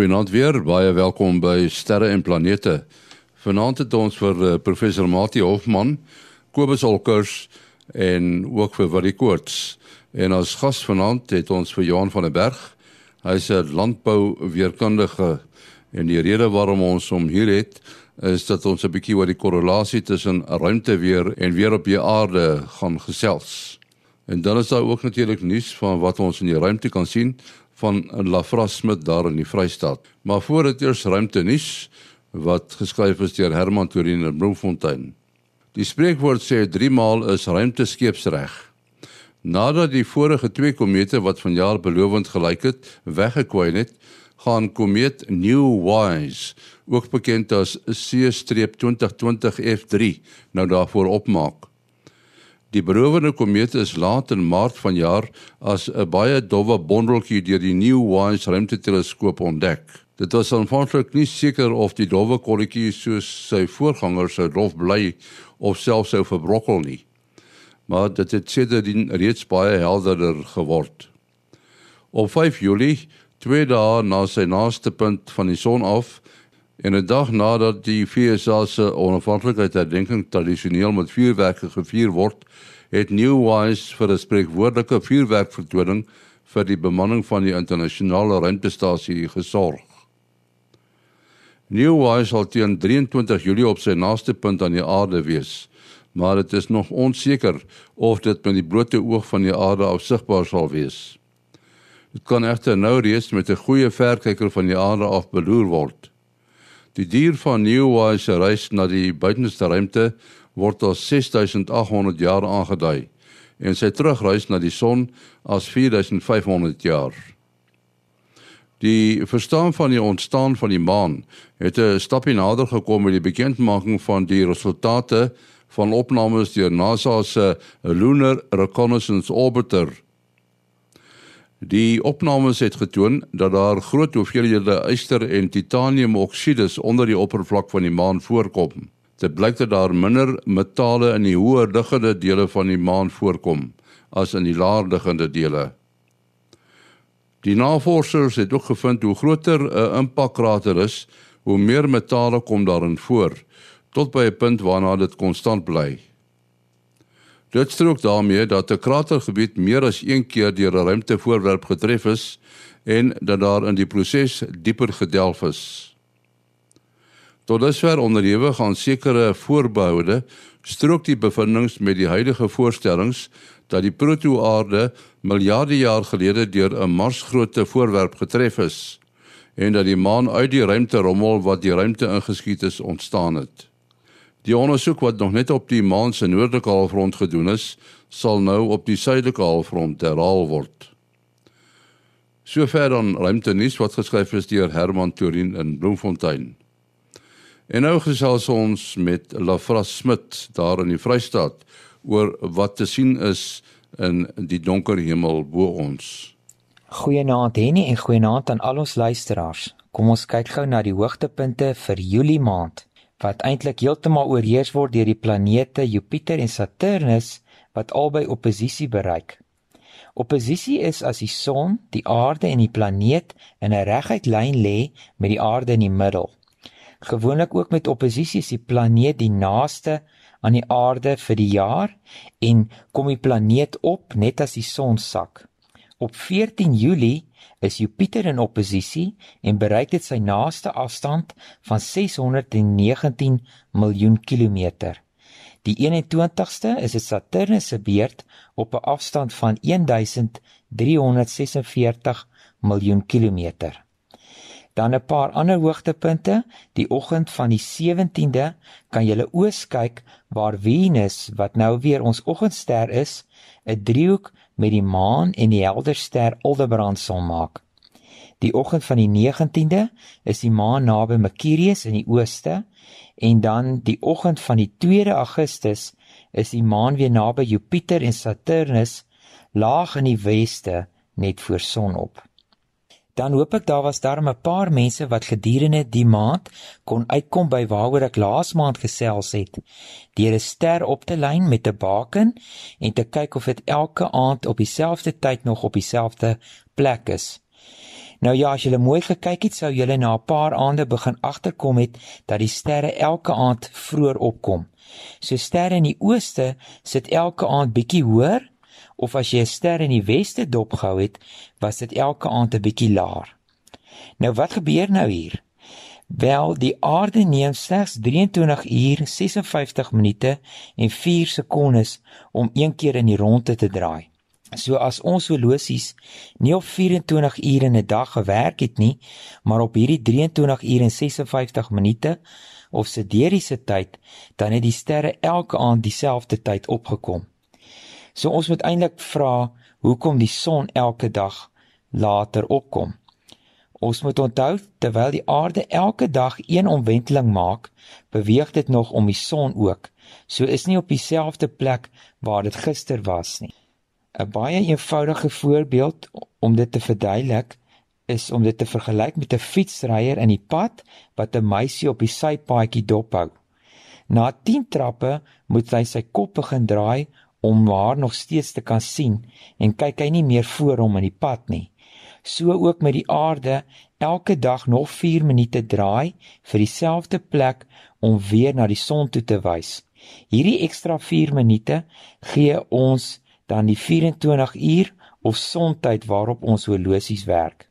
Goeienaand weer, baie welkom by Sterre en Planete. Vanaand het ons vir uh, professor Mati Hofman, Kobus Olkers en ook vir Willie Koorts. En as gas vanaand het ons vir Johan van der Berg. Hy's 'n landbouweerkundige en die rede waarom ons hom hier het is dat ons 'n bietjie oor die korrelasie tussen ruimteweer en weer op die aarde gaan gesels. En dan is daar ook natuurlik nuus van wat ons in die ruimte kan sien van Lafras Smit daar in die Vrystaat. Maar voor dit eers ruimte nuus wat geskryf is deur Herman Torin in Bloemfontein. Die spreekwoord sê 3 maal is ruimte skeepsreg. Nadat die vorige twee komete wat vanjaar belovend gelyk het, weggekwyn het, gaan komeet New Wise, ook bekend as C-2020 F3, nou daarvoor opmaak. Die berowende komeet is laat in Maart vanjaar as 'n baie dowwe bondeltjie deur die New Wise ruimteteleskoop ontdek. Dit was aanvanklik nie seker of die dowwe kolletjie soos sy voorgangers sou dof bly of selfs sou verbrokkel nie. Maar dit het sedertdien reeds baie helderder geword. Op 5 Julie, twee dae na sy naaste punt van die son af, en 'n dag nadat die FSA se onafhanklikheidsherdenking tradisioneel met vuurwerke gevier word, het New Wise vir 'n spreekwoordelike vuurwerkvertoning vir die bemanning van die internasionale ruimtestasie gesorg. New Wise sal teen 23 Julie op sy naaste punt aan die aarde wees, maar dit is nog onseker of dit met die blote oog van die aarde afsigbaar sal wees. Dit kan egter nou reeds met 'n goeie verkyker van die aarde af beloer word. Die dier van New Wise reis na die buitenste ruimte word as 6800 jaar aangedui en sy terugreis na die son as 4500 jaar. Die verstaan van die ontstaan van die maan het 'n stapie nader gekom met die bekendmaking van die resultate van opnames deur NASA se Lunar Reconnaissance Orbiter Die opnames het getoon dat daar groot hoeveelhede yster en titaniumoksides onder die oppervlak van die maan voorkom. Dit blyk dat daar minder metale in die hoër liggende dele van die maan voorkom as in die laer liggende dele. Die navorsers het ook gevind hoe groter 'n impakkrater is, hoe meer metale kom daarin voor tot by 'n punt waarna dit konstant bly. Dit strook daarmee dat 'n kratergebied meer as een keer deur 'n ruimtevoorwerp getref is en dat daar in die proses dieper gedelf is. Tot dusver onderhewig aan sekere voorbehoude, strook die bevindinge met die huidige voorstellings dat die protoaarde miljarde jaar gelede deur 'n Marsgrootte voorwerp getref is en dat die maan uit die ruimte rommel wat die ruimte ingeskiet is ontstaan het. Die ondersoek wat nog net op die maan se noordelike halfrond gedoen is, sal nou op die suidelike halfrond herhaal word. Sover dan ruimtenis wat geskryf is deur Herman Torin in Bloemfontein. En nou gesels ons met Lafras Smit daar in die Vrystaat oor wat te sien is in die donker hemel bo ons. Goeienaand Henny en goeienaand aan al ons luisteraars. Kom ons kyk gou na die hoogtepunte vir Julie maand wat eintlik heeltemal oorheers word deur die planete Jupiter en Saturnus wat albei oppositie bereik. Oppositie is as die son, die aarde en die planeet in 'n reguit lyn lê met die aarde in die middel. Gewoonlik ook met oppositie is die planeet die naaste aan die aarde vir die jaar en kom die planeet op net as die son sak. Op 14 Julie is Jupiter in oppositie en bereik dit sy naaste afstand van 619 miljoen kilometer. Die 21ste is dit Saturnus se beurt op 'n afstand van 1346 miljoen kilometer. Dan 'n paar ander hoogtepunte. Die oggend van die 17de kan jy oos kyk waar Venus, wat nou weer ons oggendster is, 'n driehoek met die maan en die helder ster Aldebaran sal maak. Die oggend van die 19de is die maan naby Mercurius in die ooste en dan die oggend van die 2de Augustus is die maan weer naby Jupiter en Saturnus laag in die weste net voor sonop dan hoop ek daar was daar 'n paar mense wat gedurende die maand kon uitkom by waaroor ek laas maand gesels het. Deur 'n ster op te lyn met 'n baken en te kyk of dit elke aand op dieselfde tyd nog op dieselfde plek is. Nou ja, as jy mooi gekyk het, sou jy na 'n paar aande begin agterkom het dat die sterre elke aand vroeër opkom. So sterre in die ooste sit elke aand bietjie hoër of as jy 'n ster in die weste dopgehou het, was dit elke aand 'n bietjie laer. Nou wat gebeur nou hier? Wel, die aarde neem slegs 23 uur 56 minute en 4 sekondes om een keer in die ronde te draai. So as ons horlosies nie op 24 ure in 'n dag gewerk het nie, maar op hierdie 23 ure en 56 minute of sideriese tyd, dan het die sterre elke aand dieselfde tyd opgekom. So ons moet eintlik vra hoekom die son elke dag later opkom. Ons moet onthou terwyl die aarde elke dag een omwenteling maak, beweeg dit nog om die son ook. So is nie op dieselfde plek waar dit gister was nie. 'n Baie eenvoudige voorbeeld om dit te verduidelik is om dit te vergelyk met 'n fietsryer in die pad wat 'n meisie op die sypaadjie dophou. Na 10 trappe moet hy sy kop begin draai om haar nog steeds te kan sien en kyk hy nie meer voor hom in die pad nie so ook met die aarde elke dag nog 4 minute draai vir dieselfde plek om weer na die son toe te wys. Hierdie ekstra 4 minute gee ons dan die 24 uur of sontyd waarop ons horlosies werk.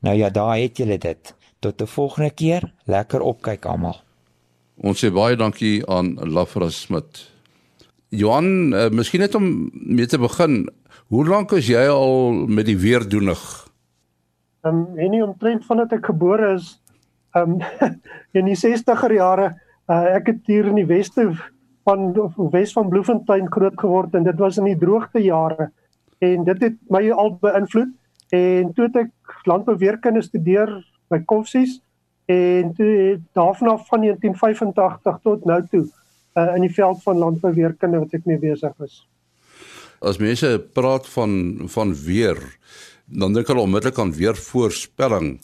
Nou ja, daar het julle dit. Tot 'n volgende keer, lekker opkyk almal. Ons sê baie dankie aan Lafra Smit. Johan, uh, miskien net om mee te begin, hoe lank is jy al met die weerdoenig? Ehm um, en nie omtrent vandat ek gebore is ehm um, in die 60er jare uh, ek het hier in die weste van Wes van Bloemfontein groot geword en dit was in die droogte jare en dit het my al beïnvloed. En toe het ek landbouweerkunde studeer by Koffsies en toe daarna van 1985 tot nou toe uh, in die veld van landbouweerkunde wat ek mee besig is. As mense praat van van weer dan dink hulle onmiddellik aan weer voorspelling.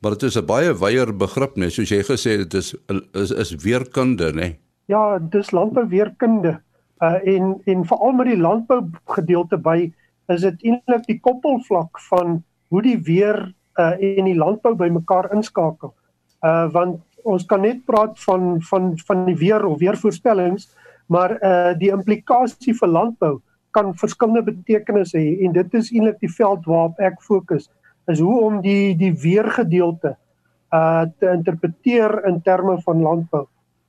Maar dit is 'n baie wyeer begrip net soos jy gesê het dit is is is weerkunde nê. Ja, dis landbouweerkunde. Uh en en veral met die landbou gedeelte by is dit eintlik die koppelvlak van hoe die weer uh en die landbou bymekaar inskakel. Uh want ons kan net praat van van van die weer of weervoorspellings, maar uh die implikasie vir landbou kan verskillende betekenisse hê en dit is eintlik die veld waarop ek fokus is hoe om die die weergedeelte uh te interpreteer in terme van landbou.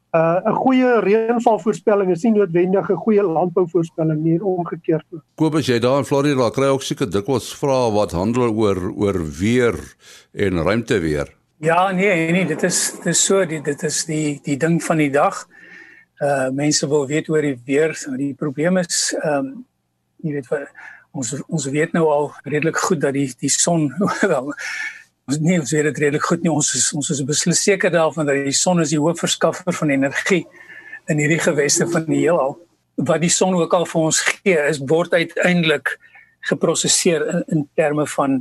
Uh 'n goeie reënvalvoorspelling is nie noodwendig 'n goeie landbouvoorspelling nie, omgekeerd. Kobus, jy daar in Florida kry ook seker dikwels vrae wat handel oor oor weer en ruimteweer. Ja, nee, nee, dit is dit is so, dit, dit is die die ding van die dag. Uh mense wil weet oor die weer. Die probleem is ehm um, jy weet wat ons ons weet nou al redelik goed dat die die son wel ons nie ons weet dit redelik goed nie ons is ons is beslis seker daarvan dat die son is die hoofverskaffer van energie in hierdie geweste van die heelal wat die son ook al vir ons gee is word uiteindelik geprosesseer in, in terme van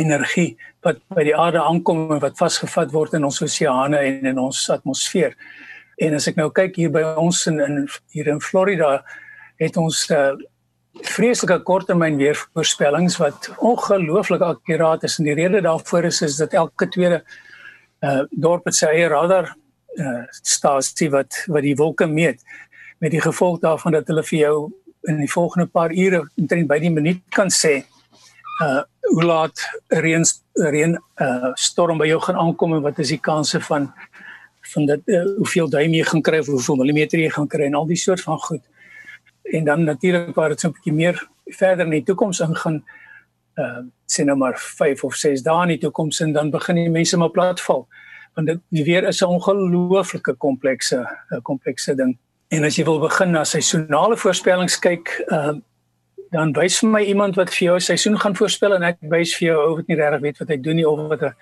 energie wat by die aarde aankom en wat vasgevat word in ons oseane en in ons atmosfeer. En as ek nou kyk hier by ons in, in hier in Florida het ons uh, vreeslike korttermyn weervoorspellings wat ongelooflik akkuraat is en die rede daarvoor is is dat elke tweede uh dorp het sy eie radar uh stasie wat wat die wolke meet met die gevolg daarvan dat hulle vir jou in die volgende paar ure omtrent by die minuut kan sê uh hoe laat reën reën uh storm by jou gaan aankom en wat is die kanse van van dit uh, hoeveel duim jy gaan kry of hoeveel millimeter jy gaan kry en al die soort van goed. En dan natuurlik waar dit so 'n bietjie meer verder in die toekoms ingaan uh sien nou maar 5 of 6 dae in die toekoms en dan begin die mense maar platval. Want dit die weer is 'n ongelooflike komplekse komplekse ding. En as jy wil begin na seisonale voorspellings kyk uh dan wys vir my iemand wat vir jou 'n seisoen gaan voorspel en ek wys vir jou ou wat nie regtig weet wat hy doen nie of wat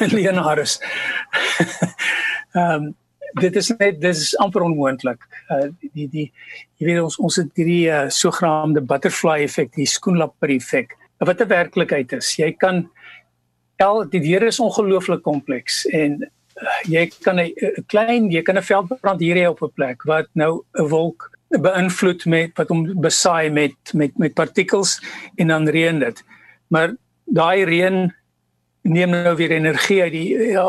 'n Leonardus. Ehm um, dit is net dis is amper onmoontlik. Uh die die jy weet ons ons het hierdie uh, sogenaamde butterfly effek, die skoenlapper effek. Wat 'n werklikheid is. Jy kan el die weer is ongelooflik kompleks en uh, jy kan 'n klein jy kan 'n veldbrand hier hê op 'n plek wat nou 'n wolk beïnvloed met wat hom besaai met met met partikels en dan reën dit. Maar daai reën neem nou weer energie uit die ja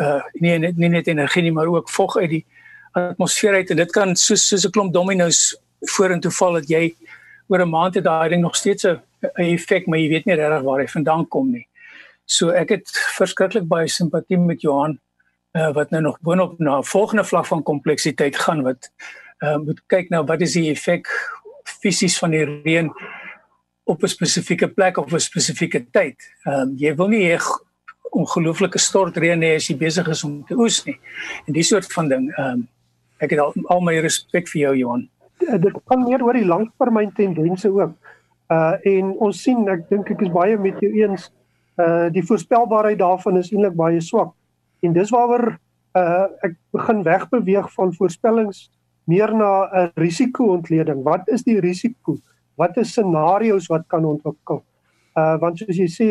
uh, nie net nie net energie nie maar ook vog uit die atmosfeer uit en dit kan soos soos 'n klomp dominos vorentoe val dat jy oor 'n maand het daai ding nog steeds 'n effek maar jy weet nie regtig waar hy vandaan kom nie. So ek het verskriklik baie simpatie met Johan uh, wat nou nog boonop na 'n volgende vlak van kompleksiteit gaan wat uh, moet kyk nou wat is die effek fisies van die reën op 'n spesifieke plek of 'n spesifieke tyd. Ehm um, jy wil nie hê ongelooflike stortreën hê as jy besig is om te oes nie. En die soort van ding. Ehm um, ek het al, al my respek vir jou Johan. Eh, dit gaan meer oor die langtermyn tendense ook. Uh en ons sien ek dink ek is baie met jou eens uh die voorspelbaarheid daarvan is eintlik baie swak. En dis waaroor uh ek begin wegbeweeg van voorspellings meer na 'n risikoontleding. Wat is die risiko? Wat is scenario's wat kan ontwikkel? Uh want soos jy sê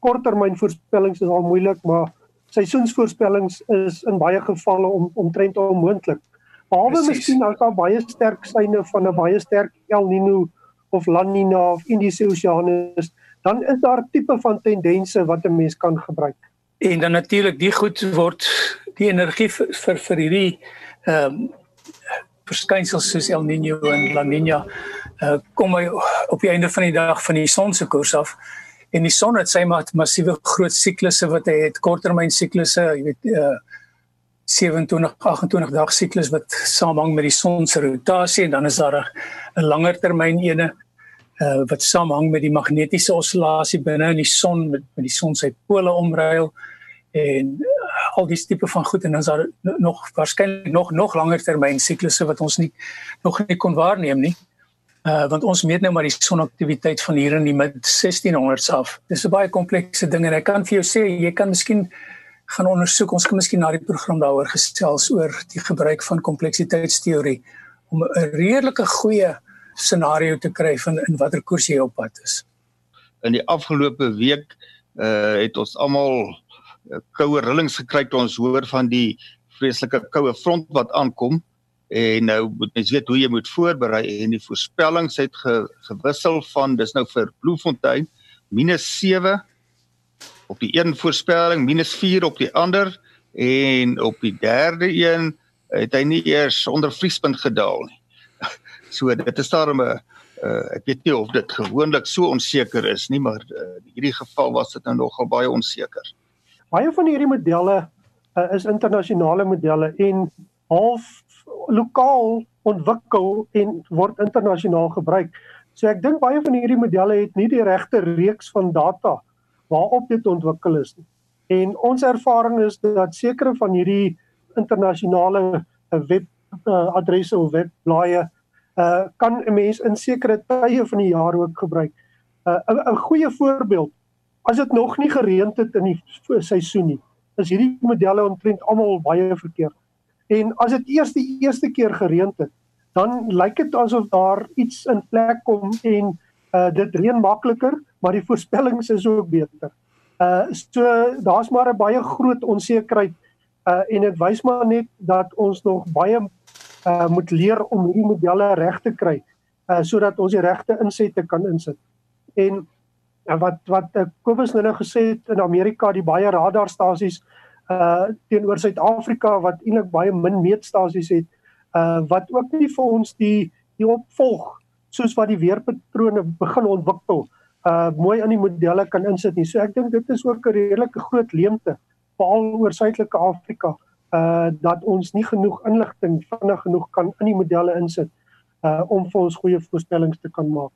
korttermynvoorspellings is al moeilik, maar seisoensvoorspellings is in baie gevalle om omtrent onmoontlik. Behalwe miskien as daar baie sterk syne van 'n baie sterk El Niño of La Niña of Indiese Oseanus, dan is daar tipe van tendense wat 'n mens kan gebruik. En dan natuurlik die goed word die energie vir vir, vir hierdie ehm um, verskynsels soos El Niño en La Niña uh, kom hy op die einde van die dag van die son se koers af. En die son het sy massiewe groot siklusse wat hy het korttermyn siklusse jy weet uh, 27 28 dag siklus wat saamhang met die son se rotasie en dan is daar 'n langer termyn ene uh, wat saamhang met die magnetiese oscillasie binne in die son met met die son se pole omruil en al die tipe van goed en dan is daar nog waarskynlik nog nog langer termyn siklusse wat ons nie nog nie kon waarneem nie. Uh want ons meet nou maar die sonaktiwiteit van hier in die mid 1600s af. Dis 'n baie komplekse ding en ek kan vir jou sê jy kan miskien gaan ondersoek. Ons kan miskien na die program daaroor gesels oor die gebruik van kompleksiteitsteorie om 'n redelike goeie scenario te kry van in watter koers jy op pad is. In die afgelope week uh het ons almal koue rillings gekry toe ons hoor van die vreeslike koue front wat aankom en nou moet mens weet hoe jy moet voorberei en die voorspellings het ge, gewissel van dis nou vir Bloemfontein -7 op die een voorspelling minus 4 op die ander en op die derde een het hy nie eers onder vriespunt gedaal nie. So dit is daarom 'n uh, ek weet nie of dit gewoonlik so onseker is nie, maar uh, in hierdie geval was dit nou nogal baie onseker. Baie van hierdie modelle uh, is internasionale modelle en half lokaal ontwikkel en word internasionaal gebruik. So ek dink baie van hierdie modelle het nie die regte reeks van data waarop dit ontwikkel is. En ons ervaring is dat sekere van hierdie internasionale eh, web uh, adresse of webblaaie uh kan 'n mens in sekere tye van die jaar ook gebruik. 'n uh, 'n goeie voorbeeld as dit nog nie gereën het in die seisoen nie, is hierdie modelle omtrent almal baie verkeerd. En as dit eers die eerste keer gereën het, dan lyk dit asof daar iets in plek kom en uh dit reën makliker maar die voorspellings is ook beter. Uh so daar's maar 'n baie groot onsekerheid uh en dit wys maar net dat ons nog baie uh moet leer om hierdie modelle reg te kry uh sodat ons die regte insette kan insit. En uh, wat wat uh, Kobus nou gesê het in Amerika die baie radarstasies uh teenoor Suid-Afrika wat eintlik baie min meetstasies het uh wat ook nie vir ons die die opvolg soos wat die weerpatrone begin ontwikkel uh mooi in die modelle kan insit nie. So ek dink dit is ook 'n redelike groot leemte veral oor Suidelike Afrika uh dat ons nie genoeg inligting vinnig genoeg kan in die modelle insit uh om vir ons goeie voorspellings te kan maak.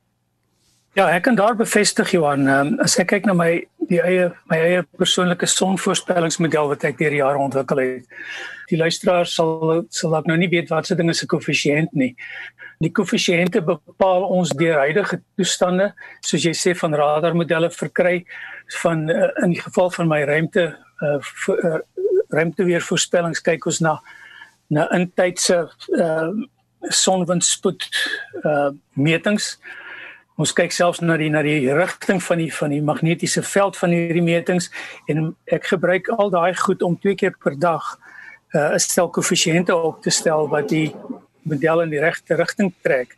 Ja, ek kan daar bevestig Johan, um, as ek kyk na my die eie my eie persoonlike sonvoorspellingsmodel wat ek deur jare ontwikkel het. Die luisteraars sal sal dalk nou nie weet wat se ding is 'n koëffisiënt nie. Die koëffisiënte bepaal ons deur huidige toestande, soos jy sê van radarmodelle verkry van uh, in die geval van my ruimte uh, uh ruimteweervoorspellings kyk ons na na intydse uh sonwindspoed uh metings. Ons kyk selfs na die na die rigting van die van die magnetiese veld van hierdie metings en ek gebruik al daai goed om twee keer per dag uh 'n stel koëffisiënte op te stel wat die model in die regte rigting trek.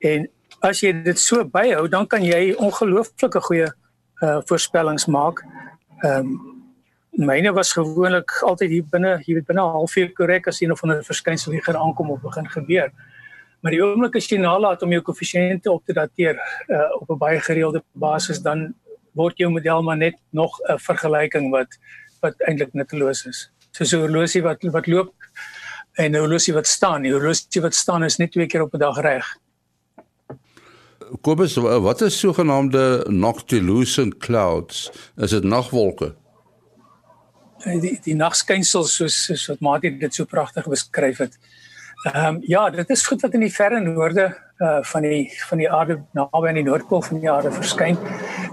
En as jy dit so byhou, dan kan jy ongelooflike goeie uh voorspellings maak Ehm um, myne was gewoonlik altyd hier binne, jy weet binne 'n halfuur korrek as een of ander verskynsel hier gaan aankom of begin gebeur. Maar die oomblik as jy nalat om jou koëffisiënte op te dateer uh, op 'n baie gereelde basis dan word jou model maar net nog 'n vergelyking wat wat eintlik nutteloos is. Soos 'n horlosie wat wat loop en 'n horlosie wat staan. Die horlosie wat staan is net twee keer op 'n dag reg. Kobus, wat is sogenaamde noctilucent clouds? Is dit nagwolke? Die die nagskynsels soos soos wat Mati dit so pragtig beskryf het. Ehm um, ja, dit is goed wat in die verre noorde uh van die van die aarde naby aan die noordpool van die aarde verskyn.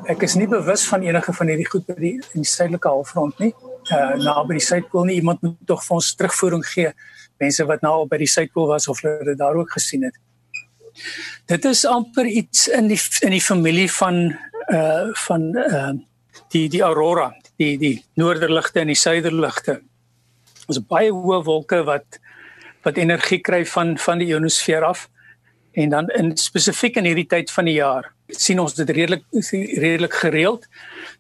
Ek is nie bewus van enige van hierdie goed by die in die suidelike halfrond nie. Uh naby die suidpool nie. Iemand moet tog vir ons terugvoering gee. Mense wat nou by die suidpool was of hulle dit daar ook gesien het. Dit is amper iets in die in die familie van uh van uh die die aurora, die die noorderligte en die suiderligte. Ons baie hoë wolke wat wat energie kry van van die ionosfeer af en dan in spesifiek in hierdie tyd van die jaar sien ons dit redelik redelik gereeld.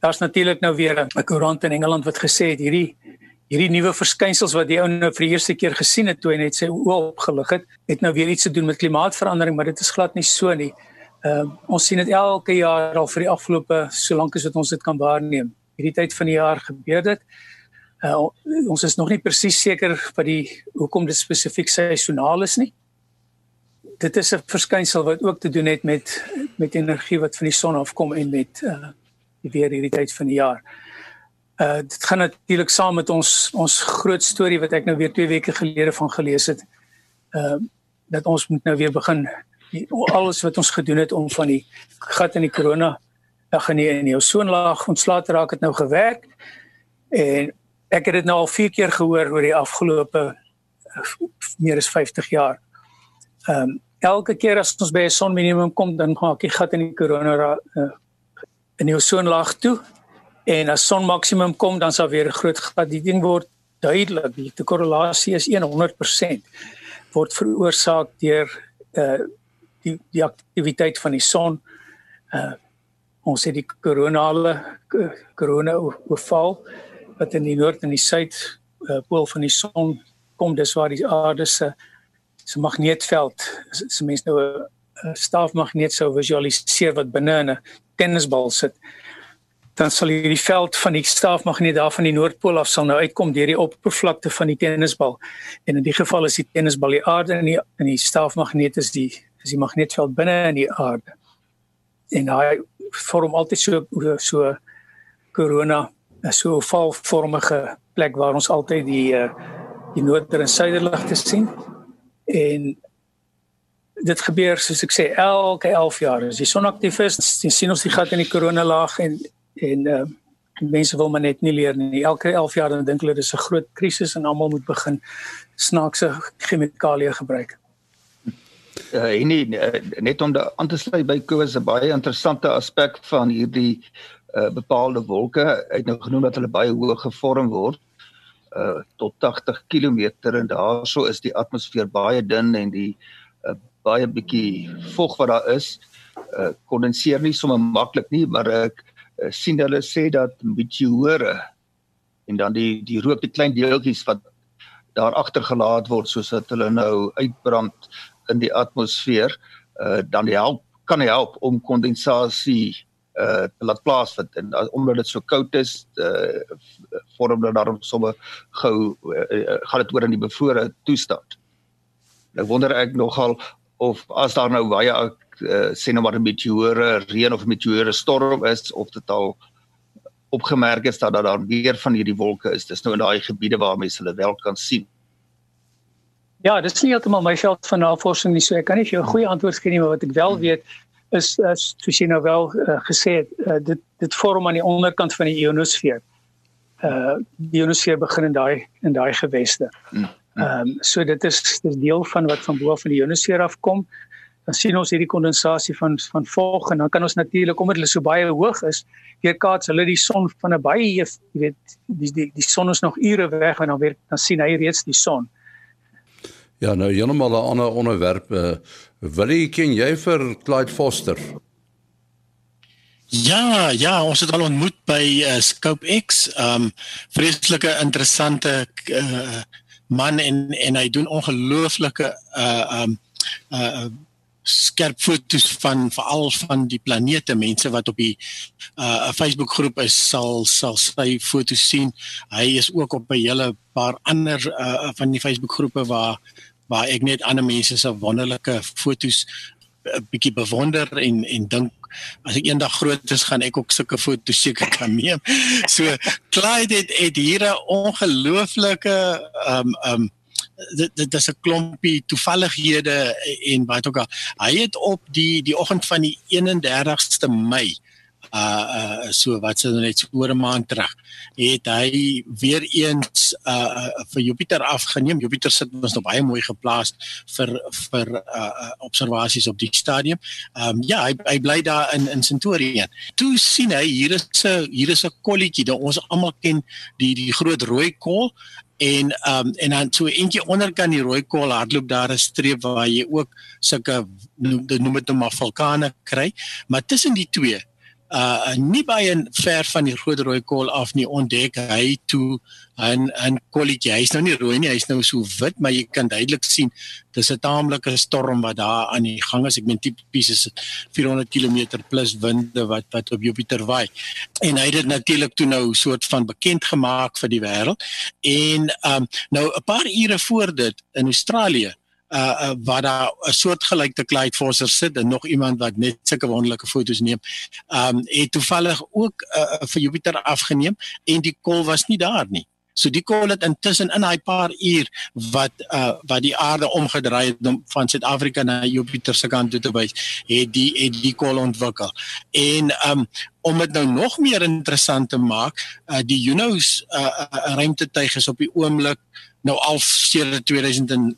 Daar's natuurlik nou weer 'n koerant in Engeland wat gesê het hierdie hierdie nuwe verskynsels wat die ou nou vir die eerste keer gesien het toe hy net sy oë opgelig het, het nou weer iets te doen met klimaatsverandering, maar dit is glad nie so nie. Ehm uh, ons sien dit elke jaar al vir die afgelope solank as wat ons dit kan waarneem hierdie tyd van die jaar gebeur dit. Uh, ons is nog nie presies seker wat die hoekom dit spesifiek seisoonaal is nie. Dit is 'n verskynsel wat ook te doen het met met energie wat van die son afkom en met uh die weer hierdie tyd van die jaar. Uh dit gaan natuurlik saam met ons ons groot storie wat ek nou weer 2 weke gelede van gelees het. Uh dat ons moet nou weer begin die, alles wat ons gedoen het om van die gat in die korona ag nee in jou soonlaag ontslaat raak het nou gewerk en ek het dit nou al 4 keer gehoor oor die afgelope eh, meer as 50 jaar. Ehm um, elke keer as ons by 'n sonminimum kom dan maak die gat in die korona uh, in jou soonlaag toe. En as son maksimum kom dan sal weer 'n groot gat. Die ding word duidelik die korrelasie is 100% word veroorsaak deur uh, die die aktiwiteit van die son. Uh ons het die koronale korona oorval wat in die noord en die suid uh, pool van die son kom dis waar die aarde se se magneetveld as mens nou 'n staafmagneet sou visualiseer wat binne in 'n tennisbal sit dan sal jy die veld van die staafmagneet daar van die noordpool af sal nou uitkom deur die oppervlakte van die tennisbal. En in die geval is die tennisbal die aarde en die in die staafmagneet is die is die magneetveld binne in die aarde. En daai vorm altyd so so corona so 'n valvormige plek waar ons altyd die eh, die noorder en suiderligte sien. En dit gebeur soos ek sê elke 11 jaar. As die son aktief is sien, ons die gat in die korona laag en en uh, mense wil maar net nie leer nie. Elke 11 jaar dan dink hulle dis 'n groot krisis en almal moet begin snaakse chemikalieë gebruik. Uh, en nie, net om aan te sluit by Kobus 'n baie interessante aspek van hierdie uh, bepaalde wolke uit nou genoem dat hulle baie hoog gevorm word uh, tot 80 km en daarso is die atmosfeer baie dun en die uh, baie bietjie vog wat daar is uh, kondenseer nie sommer maklik nie maar ek uh, sien hulle sê dat meteore en dan die die rook die klein deeltjies wat daar agtergelaat word soos dat hulle nou uitbrand in die atmosfeer uh dan help kan help om kondensasie uh laat plaasvind en uh, omdat dit so koud is uh vorm dit daarom sommer gou uh, uh, gaan dit oor in die bevrore toestand. Nou wonder ek nogal of as daar nou baie uh, sê nou maar 'n meteore reën of meteore storm is of dit al opgemerk is dat daar meer van hierdie wolke is. Dis nou in daai gebiede waar mense hulle wel kan sien. Ja, dit is nie heeltemal my veld van navorsing nie, so ek kan nie vir jou 'n goeie antwoord gee nie, maar wat ek wel weet is as soos jy nou wel uh, gesê het, uh, dit dit vorm aan die onderkant van die ionosfeer. Uh die ionosfeer begin in daai in daai geweste. Mm, mm. Ehm um, so dit is dis deel van wat van bo af van die ionosfeer afkom. Dan sien ons hierdie kondensasie van van vog en dan kan ons natuurlik omdat hulle so baie hoog is, weerkaats hulle die son van 'n baie jy weet die die die son is nog ure weg en dan weer dan sien hy reeds die son. Ja, nou heeltemal 'n ander onderwerp. Uh, Wil jy ken jy vir Clyde Foster? Ja, ja, ons het al ontmoet by uh, Scope X. Um vreeslike interessante uh, man en en hy doen ongelooflike uh um uh skerp foto's van veral van die planete mense wat op die uh Facebook groep is sal sal sy foto's sien. Hy is ook op 'n hele paar ander uh van die Facebook groepe waar waar ek net ander mense se wonderlike foto's 'n bietjie bewonder en en dink as ek eendag groot is gaan ek ook sulke foto's seker kan neem. So Clyde het, het hier 'n ongelooflike um um dit dit is 'n klompie toevallighede en wat ook al. Hy het op die die oggend van die 31ste Mei uh uh so wat se net oor 'n maand terug het hy weer eens uh vir Jupiter afgeneem. Jupiter sit ons nog baie mooi geplaas vir vir uh observasies op die stadium. Ehm um, ja, hy hy bly daar in in Centauri. Toe sien hy hier is 'n hier is 'n kolletjie wat ons almal ken, die die groot rooi kol en ehm um, en dan so eentjie onderkant die rooi kol hardloop daar 'n streep waar jy ook sulke noem dit noem dit nou maar vulkane kry, maar tussen die twee uh nie baie ver van die groot rooi kol af nie ontdek hy toe 'n 'n kolletjie. Hy's nou nie rooi nie, hy's nou so wit, maar jy kan duidelik sien dis 'n taamlike storm wat daar aan die gang is. Ek meen tipies is 400 km plus winde wat wat op Jupiter waai. En hy het dit natuurlik toe nou soort van bekend gemaak vir die wêreld. En um nou 'n paar ure voor dit in Australië uh, uh waar daar 'n soortgelyke Clyde Foster sit en nog iemand wat net sulke wonderlike foto's neem. Um het toevallig ook uh, vir Jupiter afgeneem en die kol was nie daar nie. So die kol het intussen in daai paar uur wat uh wat die aarde omgedraai het om van Suid-Afrika na Jupiter se kant toe te wys, het die het die kol ontwikkel. En um om dit nou nog meer interessant te maak, uh die Juno's uh, uh ruimtetuig is op die oomblik nou al sedert 2000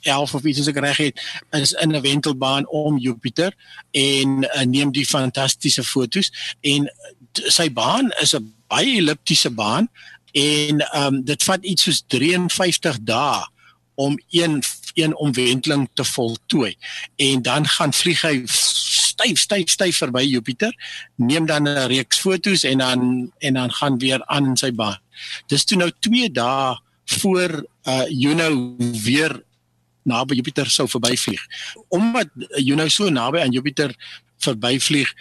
11 of iets as ek reg het is in 'n wentelbaan om Jupiter en uh, neem die fantastiese fotos. En sy baan is 'n baie elliptiese baan en um, dit vat iets soos 53 dae om een een omwenteling te voltooi. En dan gaan vlieg hy styf styf styf verby Jupiter neem dan 'n reeks fotos en dan en dan gaan weer aan in sy baan. Dis toe nou 2 dae voor uh Juno weer naby Jupiter sou verbyvlieg. Omdat Juno so naby aan Jupiter verbyvlieg,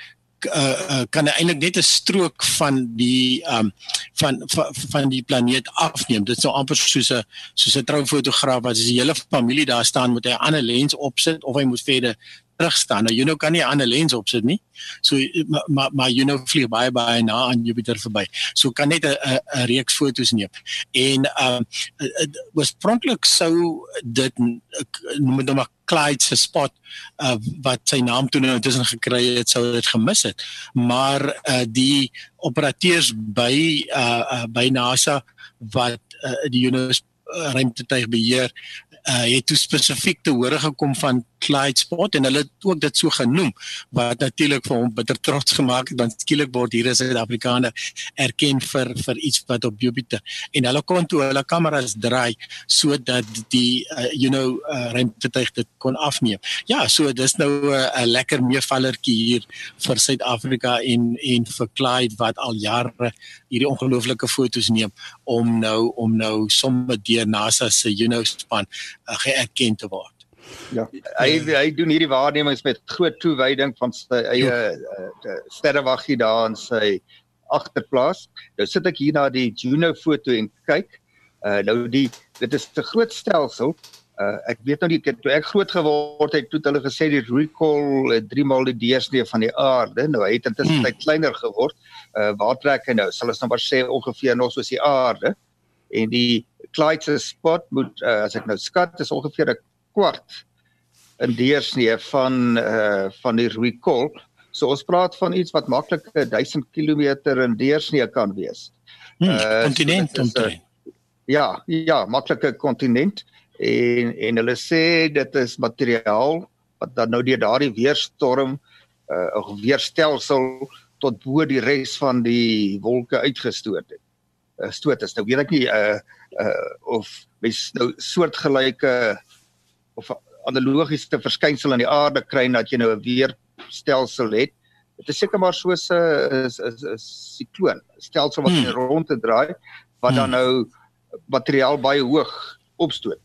uh, uh, kan eintlik net 'n strook van die um van van, van die planeet afneem. Dit sou amper soos 'n soos 'n troufotograaf as die hele familie daar staan met 'n ander lens opsit of hy moet verder terug staan. Nou Juno kan nie 'n ander lens opsit nie. So maar maar, maar Juno vlieg baie baie na aan Jupiter verby. So kan net 'n 'n reeks fotos neem. En ehm um, oorspronklik sou dit noem dit maar Clyde se spot uh, wat sy naam toe nou intussen gekry het sou dit gemis het. Maar uh, die operateurs by uh, uh, by NASA wat uh, die Juno ruimtetuig beheer uh, het toe spesifiek te hore gekom van Clyde Spot en hulle het ook dit so genoem wat natuurlik vir hom bitter trots gemaak het want skielik word hier 'n Suid-Afrikaner erken vir vir iets wat op Jupiter en hulle kon toe hulle kameras draai sodat die uh, you know uh, ruimtetuig dit kon afneem. Ja, so dis nou 'n uh, lekker meevallertjie hier vir Suid-Afrika en en vir Clyde wat al jare hierdie ongelooflike fotos neem om nou om nou sommer deur NASA se you know span uh, geerken te word. Ja. Hy hy doen hierdie waarnemings met groot toewyding van sy eie uh, sterrewaggie daar in sy agterplaas. Nou sit ek hier na die Juno foto en kyk. Uh nou die dit is 'n groot stelsel. Uh ek weet nou nie toe ek groot geword het, toe hulle gesê die recall uh, drie maal die deursnee van die aarde. Nou hy het intussen hmm. kleiner geword. Uh waar trek hy nou? Sal ons nou maar sê ongeveer nog soos die aarde. En die Clyde se spot moet uh, as ek nou skat is ongeveer 'n kwart in deursnee van uh van die recall. So ons praat van iets wat maklik 1000 km in deursnee kan wees. Hmm, uh kontinent so kontinent. Ja, ja, maklike kontinent en en hulle sê dit is materiaal wat dan nou deur daardie weerstorm uh weerstelsel tot bo die res van die wolke uitgestoot het. Uh, stoot is nou weet ek nie uh uh of mens nou soortgelyke of analogiese verskynsel aan die aarde kry dat jy nou 'n weerstelsel het dit is seker maar soos 'n 'n sikloon, stelsel wat hmm. rond te draai wat dan hmm. nou materiaal baie hoog opstoot.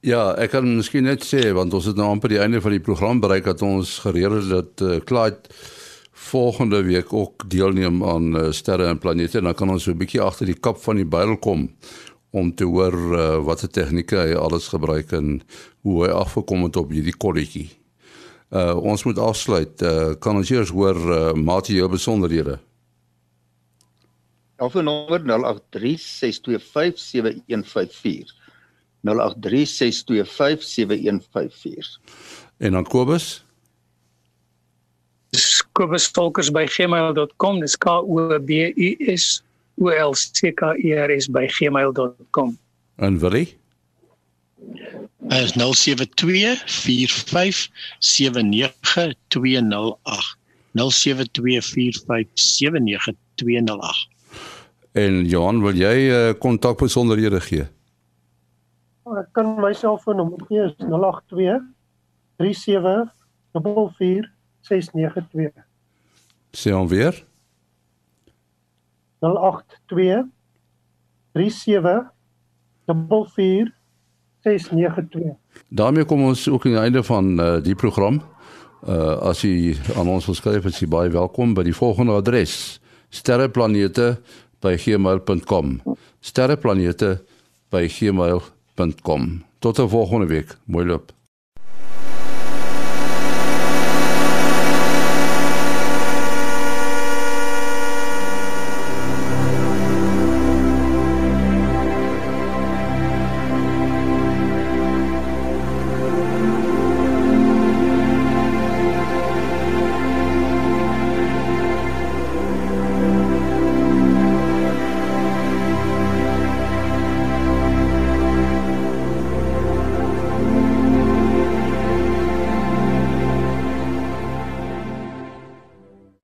Ja, ek kan miskien net sê want ons het nou amper die einde van die program bereik dat ons gereël het dat uh, Clyde volgende week ook deelneem aan uh, sterre en planete en dan kan ons so 'n bietjie agter die kap van die byl kom om te hoor uh, watter tegnieke hy alles gebruik en hoe hy afgekom het op hierdie kolletjie. Uh ons moet afsluit. Uh kan ons eers hoor uh, Matie jou besonderhede. Alfoon nommer 0836257154. 0836257154. En dan Kobus? kobusvolkers@gmail.com dis k o b u s o l c k e r s by gmail.com en Willie is 0724579208 0724579208 En Johan, wil jy uh, kontak besonderhede gee? Ek kan myself vir nommer gee is 082 37 44 692. Sê hom weer. 082 37 44 692. Daarmee kom ons ook aan die einde van uh, die program. Uh as u aan ons wil skryf, is u baie welkom by die volgende adres: sterreplanete@gmail.com. sterreplanete@gmail.com. Tot 'n volgende week. Mooi loop.